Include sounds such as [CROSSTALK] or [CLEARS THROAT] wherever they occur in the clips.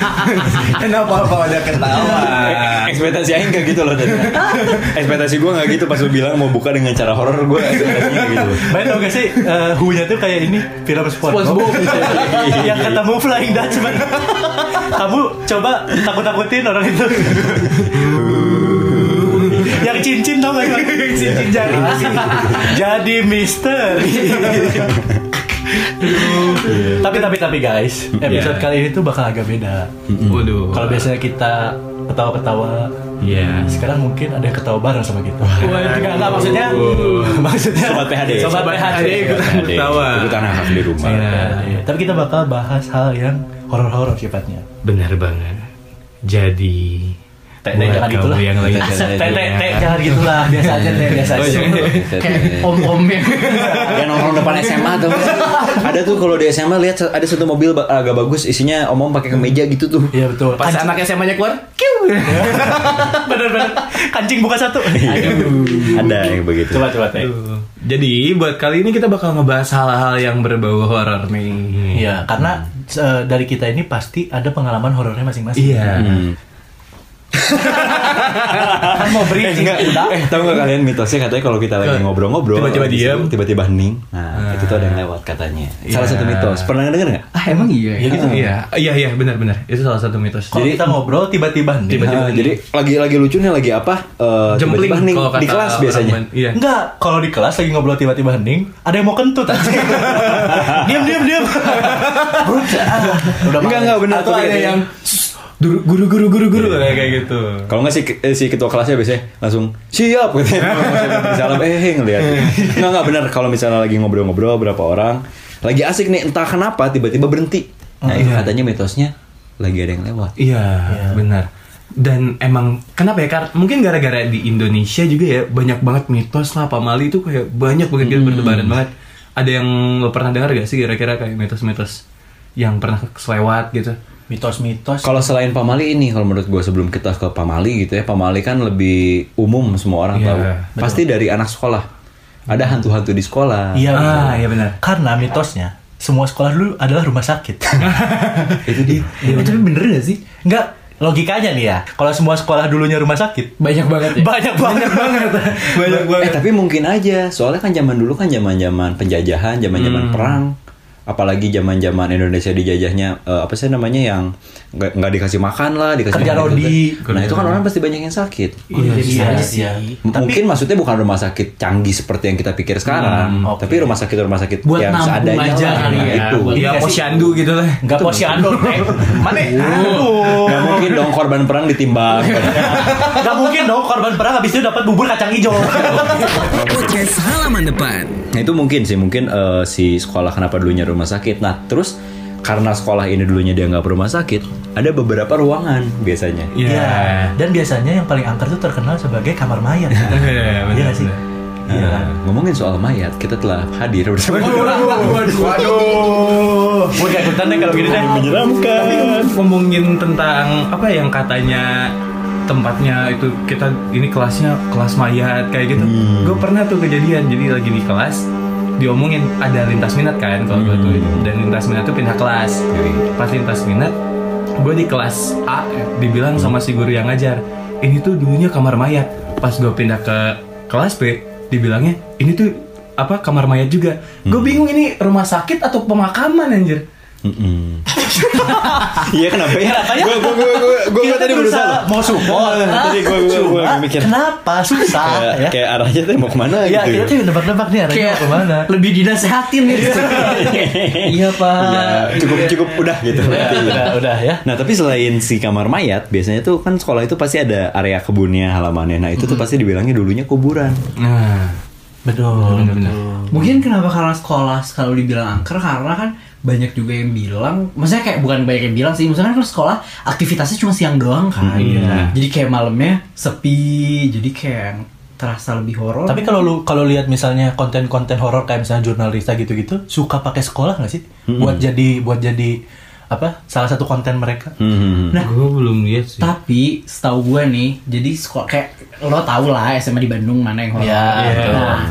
[LAUGHS] Kenapa apa ada ketawa? Ekspektasi Aing gak gitu loh tadi. Ekspektasi gue gak gitu pas lu bilang mau buka dengan cara horor gue ekspektasinya gitu. Baik tau gak sih eh, Who-nya tuh kayak ini film SpongeBob [LAUGHS] yang ketemu Flying Dutchman. Kamu coba takut-takutin orang itu. yang cincin tau gak yang cincin jari jadi misteri tapi tapi tapi guys episode Yeah. kali ini tuh bakal agak beda Waduh. kalau biasanya kita ketawa-ketawa Iya. sekarang mungkin ada yang ketawa bareng sama kita enggak enggak maksudnya maksudnya Sobat PHD. sobat Sobat PHD, ikutan PHD. ketawa. Ikutan hak di rumah. Iya. Iya, tapi kita bakal bahas hal yang horor-horor sifatnya. Benar banget. Jadi Teh, teh, buat jangan kamu gitulah. yang lagi Teh, teh, teh, jangan gitulah, biasa aja teh, biasa Oh, aja. iya. kayak om-om yang Yang nongkrong depan SMA tuh. ada tuh kalau di SMA lihat ada satu mobil agak bagus isinya omong pakai kemeja gitu tuh. Iya betul. Pas anak SMA-nya keluar, kiu. [LAUGHS] bener-bener kancing buka satu. ada yang begitu. Coba coba teh. Jadi buat kali ini kita bakal ngebahas hal-hal yang berbau horor nih. Iya, karena eh, dari kita ini pasti ada pengalaman horornya masing-masing. Iya. Hmm. Kan mau bridging udah. Eh, tahu nggak kalian mitosnya katanya kalau kita lagi ngobrol-ngobrol tiba-tiba diam. tiba-tiba hening. Nah, itu tuh ada yang lewat katanya. Salah Iya. satu mitos. Pernah denger nggak? ah emang iya Iya gitu. Iya, iya, iya, benar-benar. Itu salah satu mitos. Kalau Jadi- kita ngobrol tiba-tiba nih. Tiba-tiba. Nah, jadi lagi lagi lucunya lagi apa? Eh, Jempling tiba-tiba hening di kelas biasanya. Iya. Enggak, kalau di kelas lagi ngobrol tiba-tiba hening, ada yang mau kentut aja. [LAUGHS] diam, diam, diam. Udah Enggak, enggak, benar. Atau ada yang guru guru guru guru guru kayak gitu. Kalau nggak si, eh, si ketua kelasnya biasanya langsung siap gitu. [LAUGHS] Salam eh eh, ngeliat. Nggak nggak benar kalau misalnya lagi ngobrol-ngobrol berapa orang lagi asik nih entah kenapa tiba-tiba berhenti. Nah itu Iya. katanya mitosnya lagi ada yang lewat. Iya, benar. Dan emang kenapa ya? Karena mungkin gara-gara di Indonesia juga ya banyak banget mitos lah pamali itu kayak banyak banget gitu bertebaran banget. Ada yang lo pernah dengar gak sih kira-kira kayak mitos-mitos yang pernah selewat gitu? Mitos-mitos. Kalau selain pamali ini, kalau menurut gue sebelum kita ke pamali gitu ya, pamali kan lebih umum semua orang Iya, tahu. betul. Pasti dari anak sekolah. Ada hantu-hantu di sekolah. Iya, Ah, iya benar. Karena mitosnya semua sekolah dulu adalah rumah sakit. [LAUGHS] Itu di Eh, tapi bener gak sih Enggak, logikanya nih ya. Kalau semua sekolah dulunya rumah sakit, banyak banget ya banyak banget banget. [LAUGHS] Banyak Eh tapi mungkin aja, soalnya kan zaman dulu kan zaman-zaman penjajahan, zaman-zaman Hmm. perang, apalagi zaman-zaman Indonesia dijajahnya eh, apa sih namanya yang nggak nggak dikasih makan lah, dikasih Kerja makan rodi. gitu. Nah itu kan orang pasti banyak yang sakit. Iya, bisa aja sih. M- Mungkin maksudnya bukan rumah sakit canggih seperti yang kita pikir sekarang, Hmm, oke. tapi rumah sakit rumah sakit Buat yang seadanya aja lah. kali Nah, ya, itu. buat- Iya, Iya posyandu gitu lah. Enggak posyandu, teh. Mana? Aduh. Nggak mungkin dong korban perang ditimbang. Enggak mungkin dong korban perang habis itu dapat bubur kacang hijau. [LAUGHS] Podcast halaman depan. Nah itu mungkin sih mungkin eh, si sekolah kenapa dulunya rumah sakit. Nah terus karena sekolah ini dulunya dia nggak rumah sakit, ada beberapa ruangan biasanya. Iya. Dan biasanya yang paling angker tuh terkenal sebagai kamar mayat. [LAUGHS] Iya, Iya nggak sih? Iya Nah, kan? ngomongin soal mayat, kita telah hadir bersama. Waduh. Gue gak ikutan deh kalau gini deh. Menyeramkan. Tapi ngomongin tentang apa yang katanya tempatnya itu kita ini kelasnya kelas mayat kayak gitu. Hmm. Gue pernah tuh kejadian jadi lagi di kelas diomongin ada lintas minat kan kalau gue tuh Hmm. dan lintas minat tuh pindah kelas. Pas lintas minat gue di kelas A dibilang sama si guru yang ngajar ini tuh dulunya kamar mayat. Pas gue pindah ke kelas B dibilangnya ini tuh apa kamar mayat juga. Gue bingung ini rumah sakit atau pemakaman anjir. Iya kenapa ya? Kenapa ya? Gue gue gue gue gue tadi berusaha mau support. Tadi gue gue gue mikir. Kenapa susah ya? kayak arahnya tuh mau ke mana Iya, gitu. kita tuh nebak-nebak nih arahnya mau ke mana. lebih dinasehatin gitu iya pak Ya, cukup cukup udah gitu. Ya, udah, udah ya. Nah tapi selain si kamar mayat, biasanya tuh kan sekolah itu pasti ada area kebunnya, halamannya. Nah itu tuh pasti dibilangnya dulunya kuburan. Nah, Betul. benar-benar. Mungkin kenapa karena sekolah kalau dibilang angker karena kan banyak juga yang bilang, maksudnya kayak bukan banyak yang bilang sih, maksudnya kan kalau sekolah aktivitasnya cuma siang doang kan, Iya. jadi kayak malamnya sepi, jadi kayak terasa lebih horor. Tapi kalau lu kalau lihat misalnya konten-konten horor kayak misalnya jurnalista gitu-gitu, suka pakai sekolah nggak sih? Buat jadi buat jadi apa? Salah satu konten mereka. Hmm. Nah, gue belum lihat sih. Tapi setahu gue nih, jadi sekolah kayak lo tau lah SMA di Bandung mana yang horor. Iya, betul. Nah,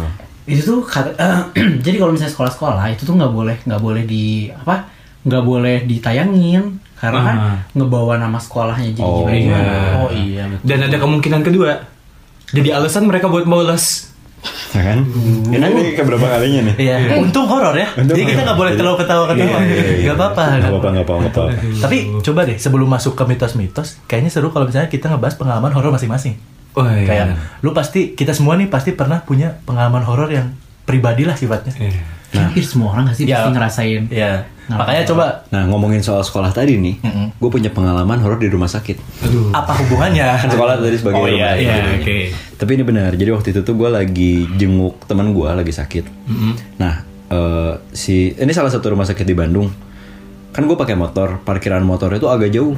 itu tuh kata- [CLEARS THROAT] jadi kalau misalnya sekolah-sekolah itu tuh nggak boleh nggak boleh di apa nggak boleh ditayangin karena Ah. ngebawa nama sekolahnya jadi Oh, gimana iya. gimana. Oh iya betul. Dan ada kemungkinan kedua. Jadi alasan mereka buat bolos. Ya kan? Ini nih keberapa kalinya nih? Iya, untung horor ya. Untung Jadi kita nggak boleh terlalu ketawa-ketawa. Iya, iya, iya. Gak apa-apa. Apa-apa, nggak apa-apa, nggak apa-apa. [LAUGHS] Tapi coba deh sebelum masuk ke mitos-mitos, kayaknya seru kalau misalnya kita ngebahas pengalaman horor masing-masing. Oh iya. Kayak lu pasti kita semua nih pasti pernah punya pengalaman horor yang pribadi lah sifatnya. Iya. Hampir semua orang nggak sih Ya. pasti ngerasain Iya. Nah, Makanya coba Nah ngomongin soal sekolah tadi nih, Mm-mm. gue punya pengalaman horor di rumah sakit. Aduh. apa hubungannya? Kan [LAUGHS] sekolah tadi sebagai Oh, rumah iya, sakit. iya. Iya, oke. Tapi ini benar. Jadi waktu itu tuh gue lagi jenguk teman gue lagi sakit. Nah eh, si ini salah satu rumah sakit di Bandung. Kan gue pakai motor, parkiran motornya itu agak jauh,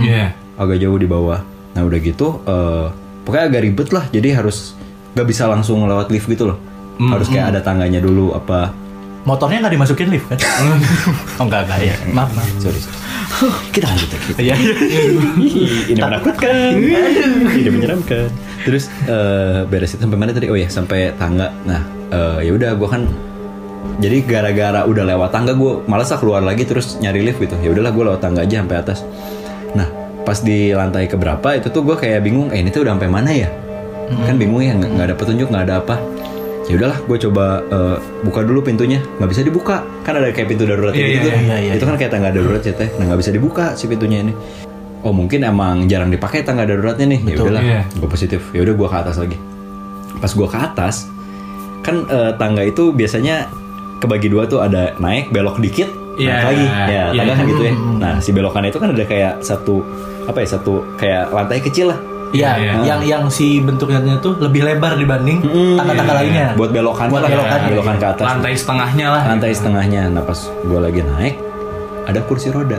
Iya. agak jauh di bawah. Nah udah gitu, eh, pokoknya agak ribet lah. Jadi harus gak bisa langsung lewat lift gitu loh. Harus kayak ada tangganya dulu apa. Motornya nggak dimasukin lift kan? [LAUGHS] oh enggak enggak ya. [LAUGHS] Maaf maaf. Sorry, sorry. Kita lanjut lagi. Iya. ini menakutkan tidak menyeramkan terus eh, beres itu sampai mana tadi oh ya sampai tangga nah eh, ya udah gue kan jadi gara-gara udah lewat tangga gue malas lah keluar lagi terus nyari lift gitu ya udahlah gue lewat tangga aja sampai atas nah pas di lantai keberapa itu tuh gue kayak bingung eh ini tuh udah sampai mana ya kan bingung ya nggak ada petunjuk nggak ada apa ya udahlah gue coba eh, buka dulu pintunya. Nggak bisa dibuka. Kan ada kayak pintu darurat Iya, gitu. iya, iya, iya, itu kan kayak tangga darurat ya teh. Nah nggak bisa dibuka si pintunya ini. Oh mungkin emang jarang dipakai tangga daruratnya nih. Ya udahlah iya. gue positif. Ya udah gue ke atas lagi. Pas gue ke atas kan eh, tangga itu biasanya kebagi dua tuh ada naik belok dikit Iya, naik lagi ya iya. tangga kan gitu ya. Nah si belokan itu kan ada kayak satu apa ya satu kayak lantai kecil lah Iya, Iya. yang yang si bentuknya tuh lebih lebar dibanding Mm, tangga-tangga iya. lainnya. buat belokan Buat lah, belokan, iya. belokan ke atas Lantai setengahnya lah. lantai setengahnya nah pas gue lagi naik ada kursi roda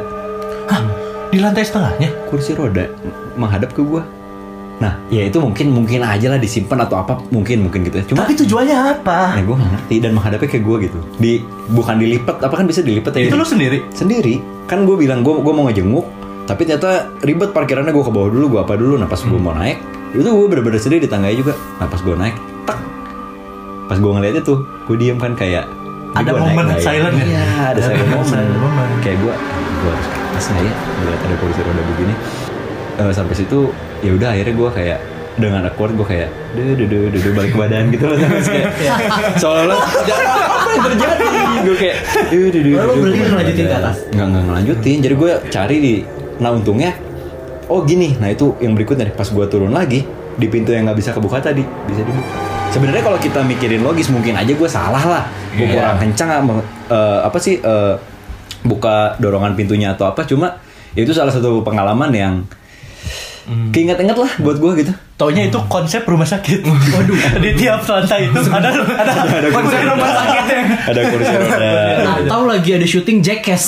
Hah? Di lantai setengahnya? kursi roda menghadap ke gua. Nah, ya itu mungkin mungkin aja lah disimpan atau apa mungkin mungkin gitu ya. Cuma Tapi tujuannya apa? ya gue nggak ngerti dan menghadapnya ke gua gitu. Di bukan dilipat apa kan bisa dilipat ya? Itu lu sendiri? sendiri. Kan gue bilang gue gue mau ngejenguk, tapi ternyata ribet parkirannya gue ke bawah dulu, gue apa dulu. Nah pas gue mau naik, itu gue bener-bener sendiri di tangganya juga. Nah pas gue naik, tak. Pas gue ngeliatnya tuh, gue diem kan kayak Ada momen ya? silent ya? Iya, ada Ada silent moment. Kayak gue, gue harus atas nggak ya? Ngeliat ada kursi roda begini. Eh, sampai situ, ya udah akhirnya gue kayak dengan awkward gue kayak duh duh duh, duh, balik badan gitu loh terus kayak seolah-olah "Jangan, apa yang terjadi gue kayak duh Lalu duh, berarti balik ngelanjutin ke atas? nggak nggak ngelanjutin jadi gue cari di nah untungnya oh gini. Nah itu yang berikutnya pas gue turun lagi di pintu yang nggak bisa kebuka tadi bisa dibuka. Sebenarnya kalau kita mikirin logis mungkin aja gue salah lah. Gue Iya. kurang kencang eh, apa sih eh, buka dorongan pintunya atau apa. Cuma ya itu salah satu pengalaman yang keinget-inget lah buat gue gitu Taunya itu konsep rumah sakit. [LAUGHS] Waduh, [LAUGHS] di tiap lantai itu ada ada, [LAUGHS] ada konsep kursi rumah sakitnya. ada kursi roda atau lagi ada syuting Jackass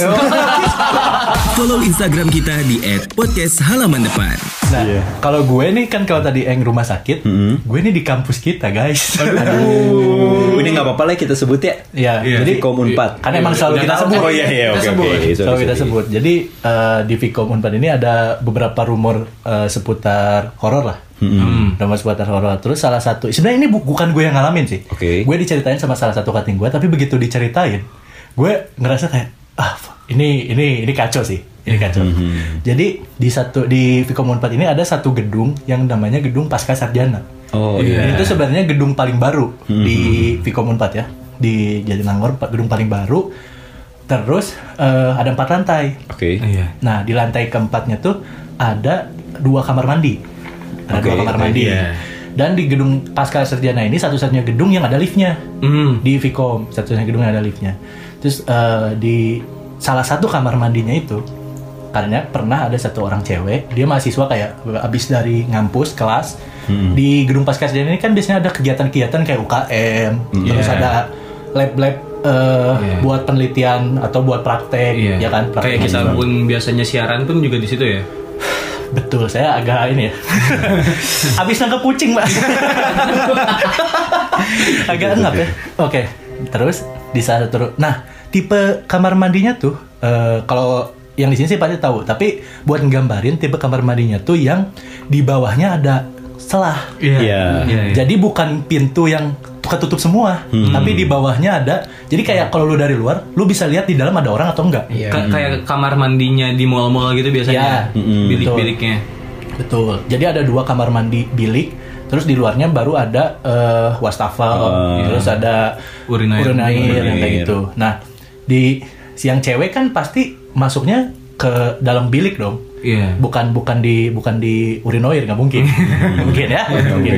Follow Instagram kita di @podcast halaman depan. Nah, Iya. kalau gue nih kan kalau tadi eng rumah sakit, Mm-mm. gue nih di kampus kita guys. Aduh, ini nggak apa-apa lah kita sebut ya Iya, Iya. jadi Kom Unpad. kan emang selalu kita sebut. Oh iya iya oke oke. Selalu kita sebut. Jadi eh, di Vkom Unpad ini ada beberapa rumor eh, seputar horor lah. Hmm. Rumor seputar horor. Terus salah satu, sebenarnya ini bu- bukan gue yang ngalamin sih. Oke. Gue diceritain sama salah satu kating gue, tapi begitu diceritain, gue ngerasa kayak ah ini ini ini kacau sih. Ini kacau. Mhm. Jadi di satu di Vkom Unpad ini ada satu gedung yang namanya gedung Pasca Sarjana. Oh Iya. Ini tuh sebenarnya gedung paling baru Hmm. di Vkom Unpad ya, di Jatinangor pa- gedung paling baru. Terus eh, ada empat lantai. Oke. Iya. Nah di lantai keempatnya tuh ada dua kamar mandi, ada Oke, dua kamar mandi. iya. Dan di gedung Pasca Sarjana ini satu-satunya gedung yang ada liftnya Hmm. di Vkom, satu-satunya gedung yang ada liftnya. Terus eh, di salah satu kamar mandinya itu karena pernah ada satu orang cewek, dia mahasiswa kayak abis dari ngampus kelas Hmm. di gedung pasca sarjana ini kan biasanya ada kegiatan-kegiatan kayak UKM, terus Iya. ada lab-lab eh, Iya. buat penelitian atau buat praktek, Iya. ya kan? Praktek Kayak kita pun biasanya siaran pun juga di situ ya. Betul, saya agak ini ya. [LAUGHS] Habis nangkep kucing, Mbak. [LAUGHS] agak enggak ya. Oke. Terus di saat terus. Nah, tipe kamar mandinya tuh eh, kalau yang di sini sih pasti tahu, tapi buat nggambarin tipe kamar mandinya tuh yang di bawahnya ada selah. Iya. Iya. Jadi bukan pintu yang ketutup semua, tapi di bawahnya ada. Jadi kayak kalau lu dari luar, lu bisa lihat di dalam ada orang atau enggak. Iya. Ka- kayak kamar mandinya di mall-mall gitu biasanya. Iya. Mm-mm. Bilik-biliknya. Betul. Jadi ada dua kamar mandi bilik, terus di luarnya baru ada eh, wastafel, Oh. terus ada Urinair. urinair, yang kayak Urinair. gitu. Nah, di siang cewek kan pasti masuknya ke dalam bilik dong. Iya. Bukan bukan di bukan di urinoir nggak mungkin. [LAUGHS] Mungkin ya. mungkin.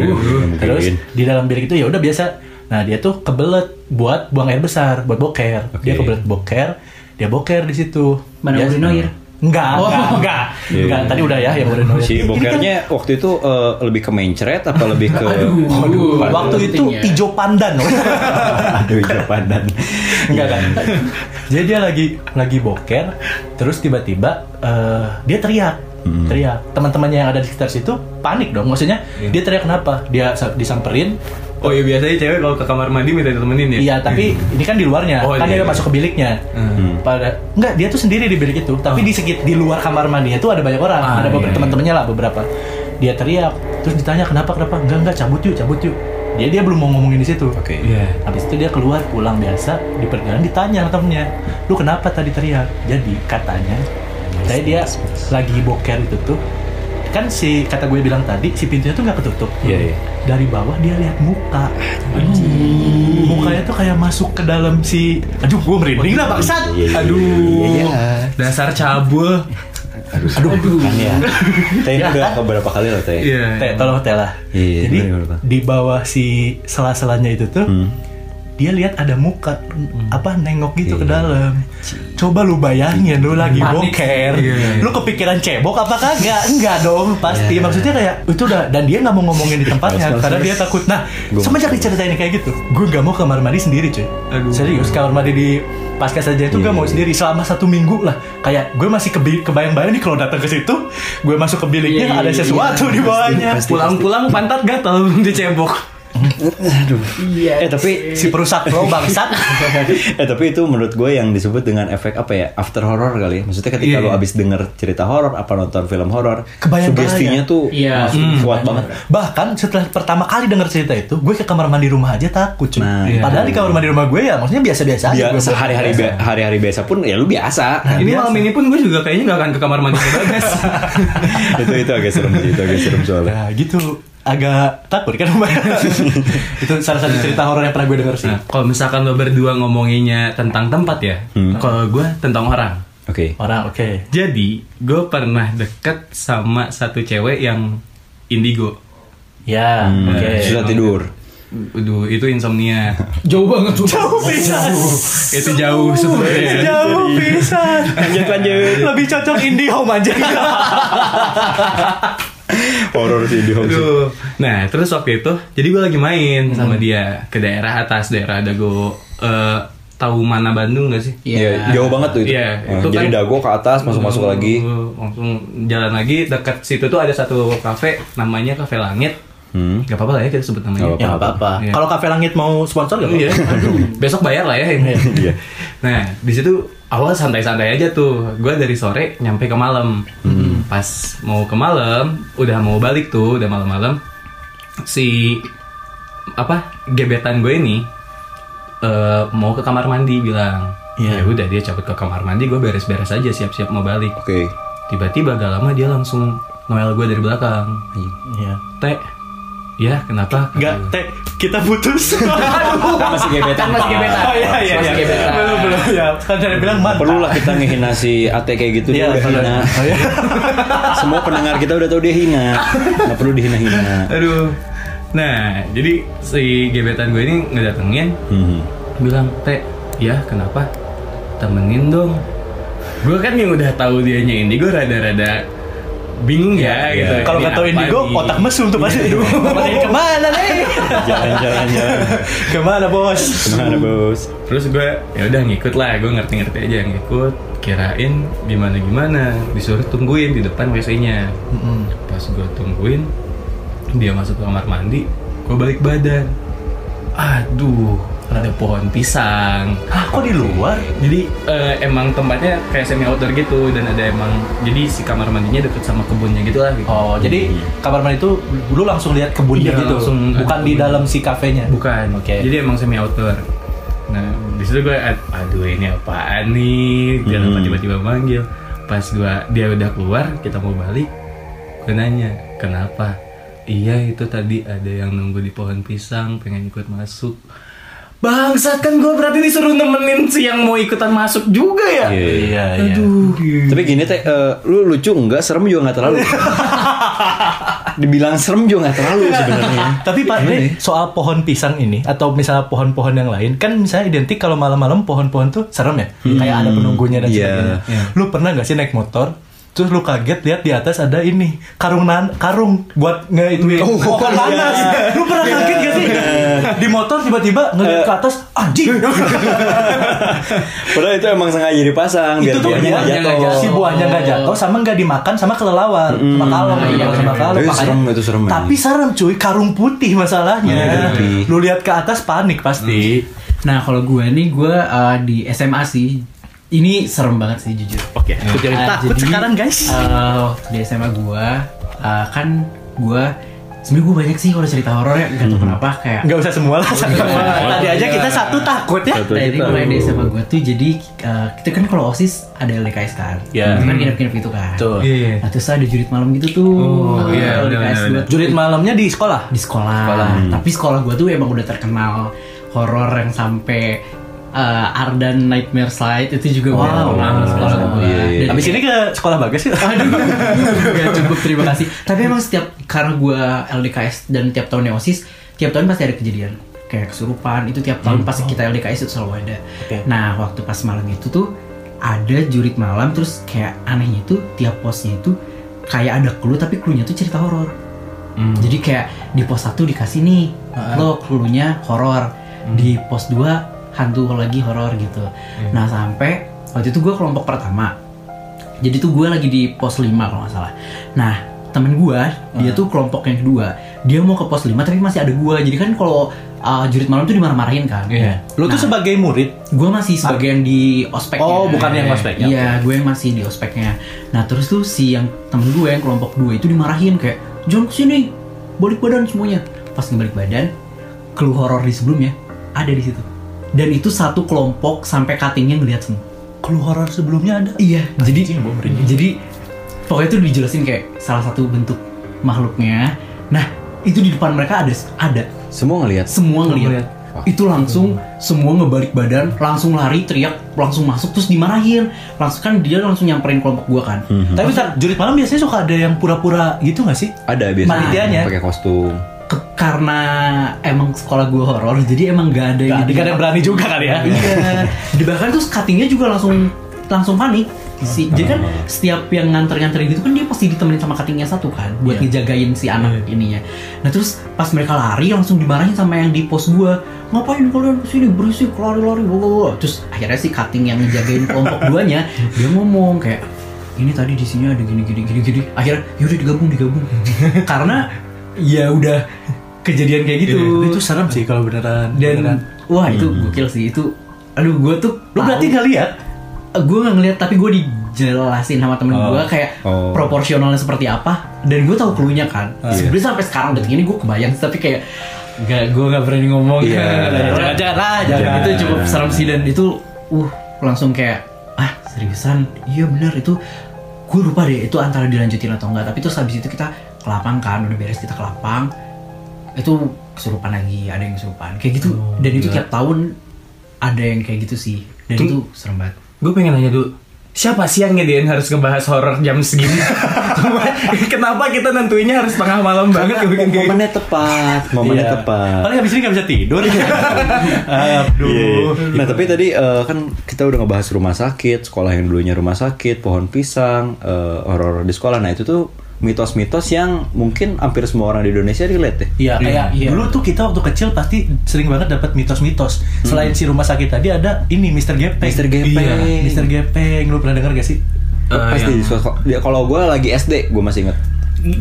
Terus di dalam bilik itu ya udah biasa. Nah, dia tuh kebelet buat buang air besar, buat boker. Dia Oke. kebelet boker, dia boker di situ. Mana Dia- urinoir? Enggak, enggak, enggak. Iya. Enggak, tadi udah ya yang urinoir. Si Ini kan- bokernya waktu itu eh, lebih ke mencret apa lebih ke Aduh. Waktu itu ya. hijau pandan. [LAUGHS] Aduh, hijau pandan. Enggak kan. Jadi dia lagi lagi boker, terus tiba-tiba eh, dia teriak. Teriak. Teman-temannya yang ada di sekitar situ panik dong. Maksudnya dia teriak kenapa? Dia sa- disamperin. Oh iya biasanya cewek kalau ke kamar mandi minta ditemenin ya. Iya, tapi ini kan di luarnya. Oh, kan iya, dia iya. masuk ke biliknya. Hmm. Pada enggak, dia tuh sendiri di bilik itu, tapi di sekit di luar kamar mandinya tuh ada banyak orang, Ah, ada beberapa iya, iya. teman-temannya lah beberapa. Dia teriak, terus ditanya kenapa kenapa? Enggak enggak cabut yuk, cabut yuk. Dia dia belum mau ngomongin di situ. Oke. Iya. Habis itu dia keluar pulang biasa di perjalanan ditanya sama temennya, lu kenapa tadi teriak? Jadi katanya, tadi dia lagi boker itu tuh, kan si kata gue bilang tadi si pintunya tuh nggak ketutup. Iya, iya. Dari bawah dia lihat muka. Mukanya tuh kayak masuk ke dalam si, aduh gue merinding lah bangsat. Iya, iya, Aduh. iya, iya. Dasar cabul. Aduh, aduh, kan ya. Teh Ya, udah kan? beberapa kali loh teh. Iya. Teh, tolong teh lah. Iya, Jadi di bawah si sela-selanya itu tuh, Hmm. Dia lihat ada muka apa nengok gitu ke Iya. dalam. Coba lu bayangin lu lagi boker. Iya. Lu kepikiran cebok apa kagak? Enggak dong, pasti. Iya. Maksudnya kayak itu udah dan dia nggak mau ngomongin di [LAUGHS] tempatnya karena dia takut. Nah, Gua- semenjak diceritain kayak gitu, gue nggak mau kamar mandi sendiri, cuy. Aduh. Serius, kamar mandi di pasca saja itu Iya, gak mau iya. sendiri selama satu minggu lah. Kayak gue masih kebi- kebayang-bayang nih kalau datang ke situ, gue masuk ke biliknya Iya, ada iya, sesuatu di bawahnya. Pulang-pulang pantat gatal [LAUGHS] dicebok. Iya. Eh tapi Si perusak lo bangsat. [LAUGHS] eh tapi itu menurut gue yang disebut dengan efek apa ya after horror kali ya maksudnya ketika Iya, lo iya. abis denger cerita horor apa nonton film horor Kebayang-bayang. sugestinya tuh Iya. masuk Hmm. kuat banget Bahkan setelah pertama kali denger cerita itu, gue ke kamar mandi rumah aja takut cuy. Nah, iya. Padahal di kamar mandi rumah gue ya, maksudnya biasa-biasa aja. dia gue sehari-hari biasa. bia- hari-hari biasa pun ya lu biasa Nah, Ini biasa. malam ini pun gue juga kayaknya gak akan ke kamar mandi ke Bagas. [LAUGHS] itu itu agak serem sih itu agak serem soalnya Nah gitu agak takut kan [LAUGHS] itu salah satu cerita horor yang pernah gue denger sih. Nah, kalau misalkan lo berdua ngomonginnya tentang tempat ya, Hmm. kalau gue tentang orang. oke Orang oke. Jadi, gue pernah deket sama satu cewek yang indigo. Ya, Hmm, oke. susah tidur Aduh, itu insomnia. [LAUGHS] Jauh banget tuh. Jauh pisan. itu jauh sebenarnya. Jauh pisan. [LAUGHS] lanjut lanjut Lebih cocok indie home aja. Horor sih di. Aduh. Nah, terus waktu itu, jadi gue lagi main sama dia ke daerah atas, daerah Dago. eh tahu mana Bandung gak sih? Iya, jauh banget tuh itu. Iya, Ah, itu jadi kan- dago ke atas masuk-masuk lagi. Langsung jalan lagi dekat situ tuh ada satu kafe namanya Kafe Langit. Hmm. Gak apa-apa lah ya kita sebut namanya. Ya nggak apa-apa. Iya. Kalau kafe langit mau sponsor gak? Iya. Besok bayar lah ya ini. Iya. Nah, di situ awal santai-santai aja tuh. Gue dari sore nyampe ke malam. Pas mau ke malam, udah mau balik tuh, udah malam-malam. Si apa gebetan gue ini eh, mau ke kamar mandi bilang. Iya. Ya udah dia cabut ke kamar mandi, gue beres-beres aja siap-siap mau balik. Oke. Tiba-tiba gak lama dia langsung Noel gue dari belakang. Iya. Teh, ya kenapa? Gue. teh kita putus. masih gebetan. Kan masih gebetan. Oh iya iya Masih iya. gebetan. Belum belum [LAUGHS] ya. Kan saya bilang mantan. Perlu lah kita ngehina si Ate kayak gitu dia udah hina. Oh, iya. [LAUGHS] Semua pendengar kita udah tahu dia hina. Nggak perlu dihina-hina. Aduh. Nah, jadi si gebetan gue ini ngedatengin Hmm. bilang, "Teh, ya kenapa? Temenin dong." Gue kan yang udah tahu dianya indigo rada-rada bingung ya, Iya, gitu. iya. Kalau Ini kata Indigo, nih? otak mesum tuh pasti. [LAUGHS] Ke mana ke mana nih? Jalan-jalan jalan. Ke mana bos? Gimana bos? Terus gue ya udah ngikut lah, gue ngerti-ngerti aja ngikut. Kirain gimana gimana, disuruh tungguin di depan WC-nya. Pas gue tungguin, dia masuk ke kamar mandi, gue balik badan. Aduh, ada pohon pisang. Hah, kok di luar? Jadi eh, emang tempatnya kayak semi outdoor gitu dan ada emang jadi si kamar mandinya deket sama kebunnya gitu lah gitu. Oh, jadi kamar mandi itu lu langsung lihat kebunnya Iya, gitu. langsung Bukan di dalam si kafenya. Bukan. Oke. Jadi emang semi outdoor. Nah, di situ gue aduh ini apaan nih? Kenapa Hmm. tiba-tiba manggil? Pas gua dia udah keluar, kita mau balik. Gue nanya, "Kenapa?" Iya, itu tadi ada yang nunggu di pohon pisang pengen ikut masuk. Bangsat kan gue berarti disuruh nemenin si yang mau ikutan masuk juga ya. Iya, iya. Iya, iya. Aduh. Tapi gini teh, eh, lu lucu enggak? Serem juga nggak terlalu. [LAUGHS] Dibilang serem juga nggak terlalu sebenarnya. Tapi Pak, ini soal pohon pisang ini atau misalnya pohon-pohon yang lain kan misalnya identik kalau malam-malam pohon-pohon tuh serem ya, kayak ada penunggunya dan Iya. sebagainya. Lu pernah nggak sih naik motor? Terus lu kaget lihat di atas ada ini karung nan karung buat nge itu. Oh, pohon iya. nanas. Lu pernah kaget gak sih? Di motor tiba-tiba ngeliat ke atas anjing. Padahal itu emang sengaja dipasang biar itu tuh buahnya nggak jatuh. jatuh. si buahnya nggak jatuh sama nggak dimakan sama kelelawar. Sama kalong iya, sama kalong. Itu makanya- serem, itu serem, tapi serem cuy. Karung putih masalahnya. Iya, lu lihat ke atas panik pasti. Nah kalau gue nih gue uh, di SMA sih ini serem banget sih jujur. oke aku jadi Uh, takut jadi, sekarang guys uh, di SMA gue uh, kan gue sebenarnya gue banyak sih kalau cerita horor ya gak tau kenapa kayak nggak usah semua lah tadi aja kita satu takut ya Satu. Nah, ini kita- mulai di SMA gue tuh jadi uh, kita kan kalau osis ada LDKS kan, itu kan nginep-nginep gitu kan. Tuh. Iya. Nah terus ada jurit malam gitu tuh. Oh, iya, LDKS benar, gue benar, tuh jurit malamnya di sekolah di sekolah. Sekolah. Tapi sekolah gue tuh emang udah terkenal horor yang sampai uh, Ardan Nightmare Slide itu juga Wow. di sekolah gue. Iya, iya. Abis ini ke sekolah bagas yuk Gak [LAUGHS] cukup terima kasih. Tapi emang setiap karena gue LDKS dan tiap tahun osis, tiap tahun pasti ada kejadian kayak kesurupan itu tiap tahun pasti kita LDKS itu selalu ada. Oke. Nah waktu pas malam itu tuh ada jurit malam terus kayak anehnya itu tiap posnya itu kayak ada clue tapi clue-nya tuh cerita horor. Jadi kayak di pos satu dikasih nih lo clue-nya horor, di pos 2 hantu lagi horor gitu. Nah sampai waktu itu gue kelompok pertama. Jadi tuh gue lagi di pos 5 kalau nggak salah. Nah temen gue dia tuh kelompok yang kedua. Dia mau ke pos 5 tapi masih ada gue. Jadi kan kalau uh, jurit malam tuh dimarah-marahin kan. Iya. lu tuh Nah. sebagai murid Gue masih sebagai yang di ospeknya. Oh, bukan yang ospeknya, Iya, gue yang masih di ospeknya. Nah, terus tuh si yang temen gue yang kelompok dua itu dimarahin kayak, "Jangan ke sini, balik badan semuanya." Pas ngebalik badan, clue horor di sebelumnya ada di situ. Dan itu satu kelompok sampai cuttingnya ngeliat semua. horor sebelumnya ada Iya, jadi gua merinding. jadi pokoknya itu dijelasin kayak salah satu bentuk makhluknya. Nah, itu di depan mereka ada ada Semua ngelihat. semua ngeliat itu langsung semua ngebalik badan langsung lari teriak langsung masuk terus dimarahin langsung kan dia langsung nyamperin kelompok gua kan tapi bentar, jurit malam biasanya suka ada yang pura-pura gitu gak sih Ada biasanya. Panitianya. Pakai kostum. Karena emang sekolah gua horor jadi emang gak ada Gak, yang gak ada berani juga kali ya? Iya. Di bahkan tuh cuttingnya juga langsung langsung panik si jadi kan setiap yang nganter-nganter gitu kan dia pasti ditemenin sama cuttingnya satu kan buat Iya. ngejagain si anak ininya. Nah terus pas mereka lari langsung dimarahin sama yang di pos gua. Ngapain kalian ke sini? Berisik lari-lari bla, bla, bla." terus akhirnya si cutting yang ngejagain kelompok [LAUGHS] duanya dia ngomong kayak ini tadi di sini ada gini gini gini gini. Akhirnya yaudah digabung digabung. [LAUGHS] Karena ya udah kejadian kayak gitu. Itu serem sih kalau beneran dan beneran. wah itu gokil sih. Itu aduh gue tuh lu berarti tahu- gak lihat gue nggak ngeliat tapi gue dijelasin sama temen Oh. gue kayak Oh. proporsionalnya seperti apa dan gue tahu clue-nya kan. Ah. sebenarnya sampai sekarang detik ini gue kebayang tapi kayak gak gue nggak berani ngomong. Iya. [LAUGHS] jangan jangan lah jangan. Itu cukup serem sih dan itu uh langsung kayak ah seriusan? Iya benar itu gue lupa deh itu antara dilanjutin atau enggak tapi terus habis itu kita ke lapang kan udah beres kita ke lapang itu kesurupan lagi ada yang kesurupan kayak gitu dan itu tiap tahun ada yang kayak gitu sih dan Tuh. itu serem banget Gue pengen nanya dulu, siapa sih yang ngediain harus ngebahas horor jam segini? [LAUGHS] Kenapa kita nentuinnya harus tengah malam banget bikin kayak gitu? Momennya tepat, momennya Iya. tepat. paling habis ini gak bisa tidur aduh Iya. Nah tapi tadi eh, kan kita udah ngebahas rumah sakit, sekolah yang dulunya rumah sakit, pohon pisang, eh, horor di sekolah. Nah itu tuh mitos-mitos yang mungkin hampir semua orang di Indonesia relate Iya, ya. kayak Iya. dulu tuh kita waktu kecil pasti sering banget dapat mitos-mitos. Selain si rumah sakit tadi ada ini Mr. Gepeng. Mr. Gepeng. Iya, Mr. Gepeng. Lu pernah dengar gak sih? Eh, Pasti sekolah- dia- kalau gue lagi SD, gue masih inget.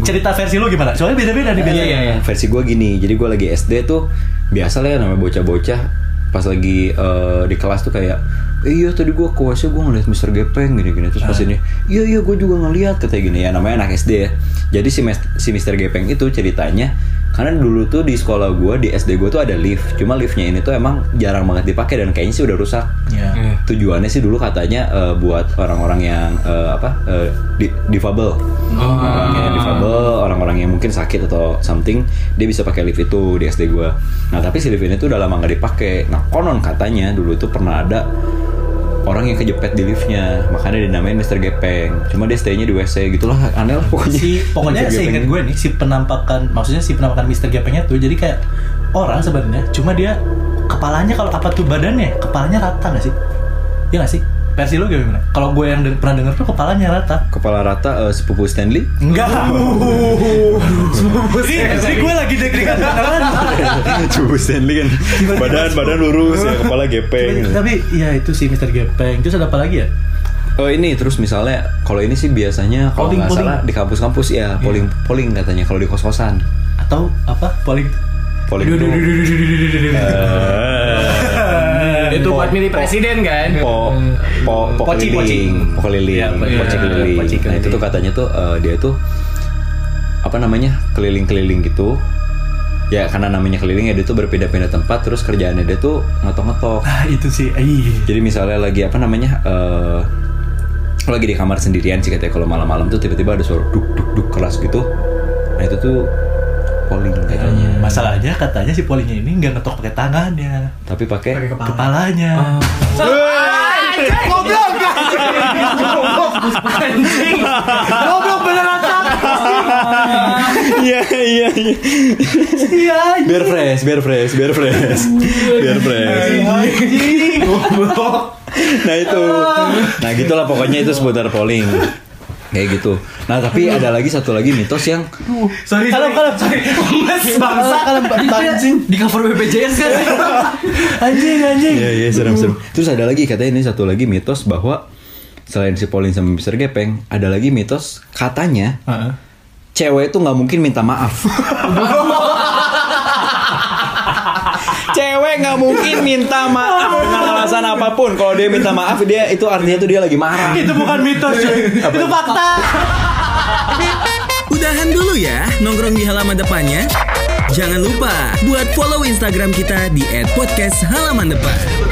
Cerita versi lu gimana? Soalnya beda-beda nih biasanya. Iya, iya, iya. Versi gue gini, jadi gue lagi SD tuh biasa lah ya namanya bocah-bocah pas lagi eh, di kelas tuh kayak "Eh, iya tadi gue WC gue ngeliat Mr. Gepeng gini-gini terus pas ini iya iya gue juga ngeliat katanya gini ya namanya anak SD ya jadi si, si Mr. Gepeng itu ceritanya karena dulu tuh di sekolah gue di SD gue tuh ada lift. Cuma liftnya ini tuh emang jarang banget dipakai dan kayaknya sih udah rusak. Ya. tujuannya sih dulu katanya eh, buat orang-orang yang eh, apa eh, di- difabel. Orang yang difabel orang-orang yang mungkin sakit atau something dia bisa pakai lift itu di SD gua. Nah tapi si lift ini tuh udah lama nggak dipakai. Nah konon katanya dulu tuh pernah ada orang yang kejepit di liftnya. Makanya dinamain Mr. Gepeng. Cuma dia stay-nya di WC gitulah aneh lah pokoknya. Si [LAUGHS] pokoknya seingat gue nih si penampakan maksudnya si penampakan Mister Gepengnya tuh jadi kayak orang sebenarnya cuma dia kepalanya kalau apa tuh badannya kepalanya rata nggak sih? Iya nggak sih versi lo gimana? Kalau gue yang de- pernah denger tuh kepalanya rata. Kepala rata eh, sepupu Stanley? Enggak. [LAUGHS] Ini, ini gue lagi deg-degan. [LAUGHS] Beneran sepupu Stanley kan. Badan badan lurus ya kepala gepeng tapi ya itu sih Mister Gepeng. Terus ada apa lagi ya? Oh ini terus misalnya kalau ini sih biasanya kalau nggak salah di kampus-kampus ya polling polling katanya kalau di kos-kosan. atau apa? Polling Polling Itu buat milih presiden kan? po po po Poci, keliling, po keliling, Iya, poci iya, keliling. poci Nah itu tuh katanya tuh eh, dia tuh apa namanya keliling-keliling gitu. Ya karena namanya keliling ya dia tuh berpindah-pindah tempat terus kerjaannya dia tuh ngetok-ngetok. ah itu sih iya Jadi misalnya lagi apa namanya eh lo lagi di kamar sendirian sih katanya kalau malam-malam tuh tiba-tiba ada suara duk duk duk keras gitu. Nah itu tuh polling katanya. masalahnya katanya si pollingnya ini nggak ngetok pakai tangannya. Tapi pakai kepalanya. Goblok beneran Iya iya iya. iya Biar fresh, biar fresh, biar fresh. Biar fresh. Nah itu. Nah gitulah pokoknya itu seputar polling. Kayak gitu. Nah tapi ada lagi satu lagi mitos yang sorry kalem kalem sorry mas bangsa kalem anjing di cover BPJS kan [LAUGHS] anjing anjing Iya iya serem serem. Terus ada lagi katanya ini satu lagi mitos bahwa selain si polling sama Mr. Gepeng, ada lagi mitos katanya Heeh. cewek itu nggak mungkin minta maaf. [LAUGHS] cewek nggak mungkin minta maaf [LAUGHS] dengan alasan apa pun. Kalau dia minta maaf dia itu artinya tuh dia lagi marah. itu bukan mitos cuy itu fakta Udahan dulu ya nongkrong di halaman depannya. Jangan lupa buat follow Instagram kita di @podcast halaman depan.